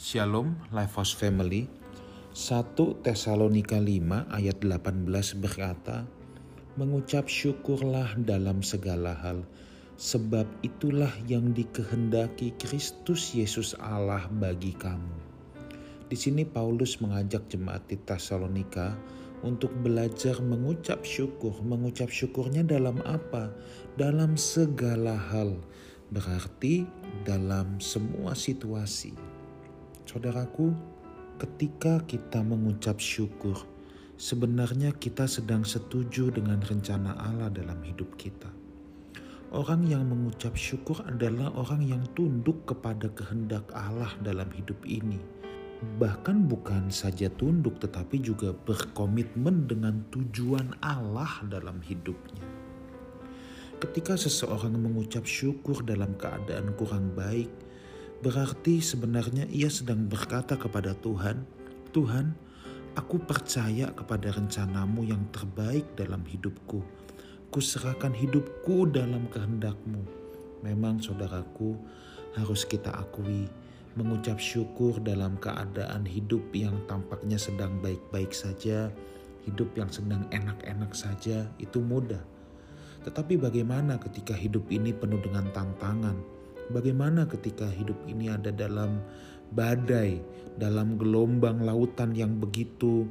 Shalom Lifehouse Family 1 Tesalonika 5 ayat 18 berkata Mengucap syukurlah dalam segala hal Sebab itulah yang dikehendaki Kristus Yesus Allah bagi kamu Di sini Paulus mengajak jemaat di Tesalonika untuk belajar mengucap syukur. Mengucap syukurnya dalam apa? Dalam segala hal. Berarti dalam semua situasi. Saudaraku, ketika kita mengucap syukur, sebenarnya kita sedang setuju dengan rencana Allah dalam hidup kita. Orang yang mengucap syukur adalah orang yang tunduk kepada kehendak Allah dalam hidup ini. Bahkan bukan saja tunduk, tetapi juga berkomitmen dengan tujuan Allah dalam hidupnya. Ketika seseorang mengucap syukur dalam keadaan kurang baik, Berarti sebenarnya ia sedang berkata kepada Tuhan, Tuhan, aku percaya kepada rencanamu yang terbaik dalam hidupku. Kuserahkan hidupku dalam kehendakmu. Memang saudaraku harus kita akui mengucap syukur dalam keadaan hidup yang tampaknya sedang baik-baik saja, hidup yang sedang enak-enak saja, itu mudah. Tetapi bagaimana ketika hidup ini penuh dengan tantangan, Bagaimana ketika hidup ini ada dalam badai, dalam gelombang lautan yang begitu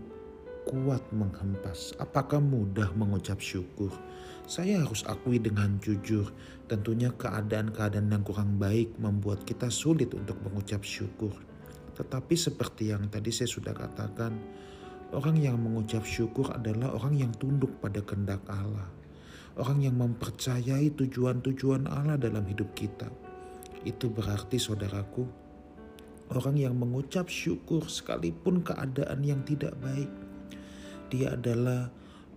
kuat menghempas? Apakah mudah mengucap syukur? Saya harus akui dengan jujur, tentunya keadaan-keadaan yang kurang baik membuat kita sulit untuk mengucap syukur. Tetapi seperti yang tadi saya sudah katakan, orang yang mengucap syukur adalah orang yang tunduk pada kehendak Allah. Orang yang mempercayai tujuan-tujuan Allah dalam hidup kita itu berarti saudaraku, orang yang mengucap syukur sekalipun keadaan yang tidak baik, dia adalah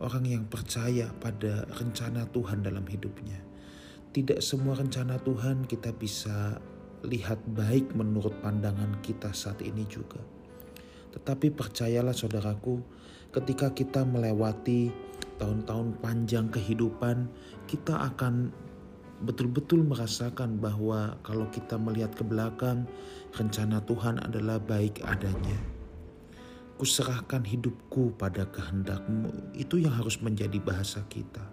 orang yang percaya pada rencana Tuhan dalam hidupnya. Tidak semua rencana Tuhan kita bisa lihat baik menurut pandangan kita saat ini juga. Tetapi percayalah saudaraku, ketika kita melewati tahun-tahun panjang kehidupan, kita akan betul-betul merasakan bahwa kalau kita melihat ke belakang, rencana Tuhan adalah baik adanya. Kuserahkan hidupku pada kehendakmu, itu yang harus menjadi bahasa kita.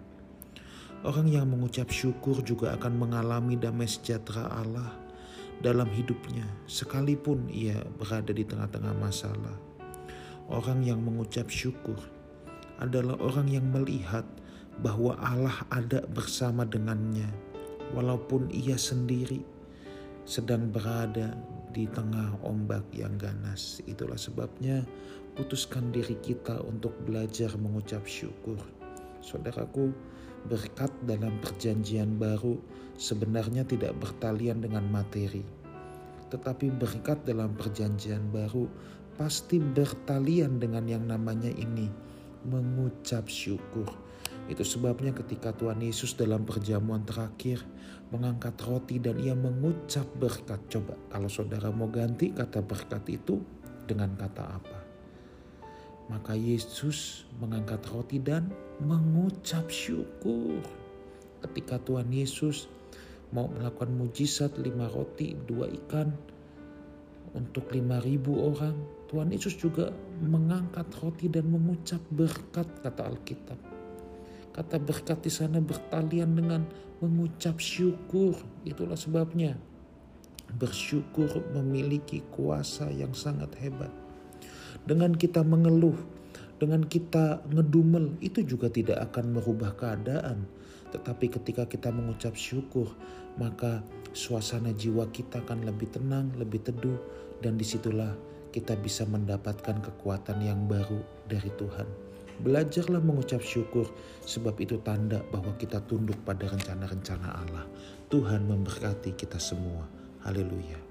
Orang yang mengucap syukur juga akan mengalami damai sejahtera Allah dalam hidupnya, sekalipun ia berada di tengah-tengah masalah. Orang yang mengucap syukur adalah orang yang melihat bahwa Allah ada bersama dengannya walaupun ia sendiri sedang berada di tengah ombak yang ganas. Itulah sebabnya putuskan diri kita untuk belajar mengucap syukur. Saudaraku, berkat dalam perjanjian baru sebenarnya tidak bertalian dengan materi. Tetapi berkat dalam perjanjian baru pasti bertalian dengan yang namanya ini, mengucap syukur itu sebabnya ketika Tuhan Yesus dalam perjamuan terakhir mengangkat roti dan ia mengucap berkat. Coba kalau saudara mau ganti kata berkat itu dengan kata apa? Maka Yesus mengangkat roti dan mengucap syukur. Ketika Tuhan Yesus mau melakukan mujizat lima roti, dua ikan untuk lima ribu orang. Tuhan Yesus juga mengangkat roti dan mengucap berkat kata Alkitab. Kata berkat di sana bertalian dengan mengucap syukur. Itulah sebabnya bersyukur memiliki kuasa yang sangat hebat. Dengan kita mengeluh, dengan kita ngedumel, itu juga tidak akan merubah keadaan. Tetapi ketika kita mengucap syukur, maka suasana jiwa kita akan lebih tenang, lebih teduh, dan di situlah kita bisa mendapatkan kekuatan yang baru dari Tuhan. Belajarlah mengucap syukur, sebab itu tanda bahwa kita tunduk pada rencana-rencana Allah. Tuhan memberkati kita semua. Haleluya.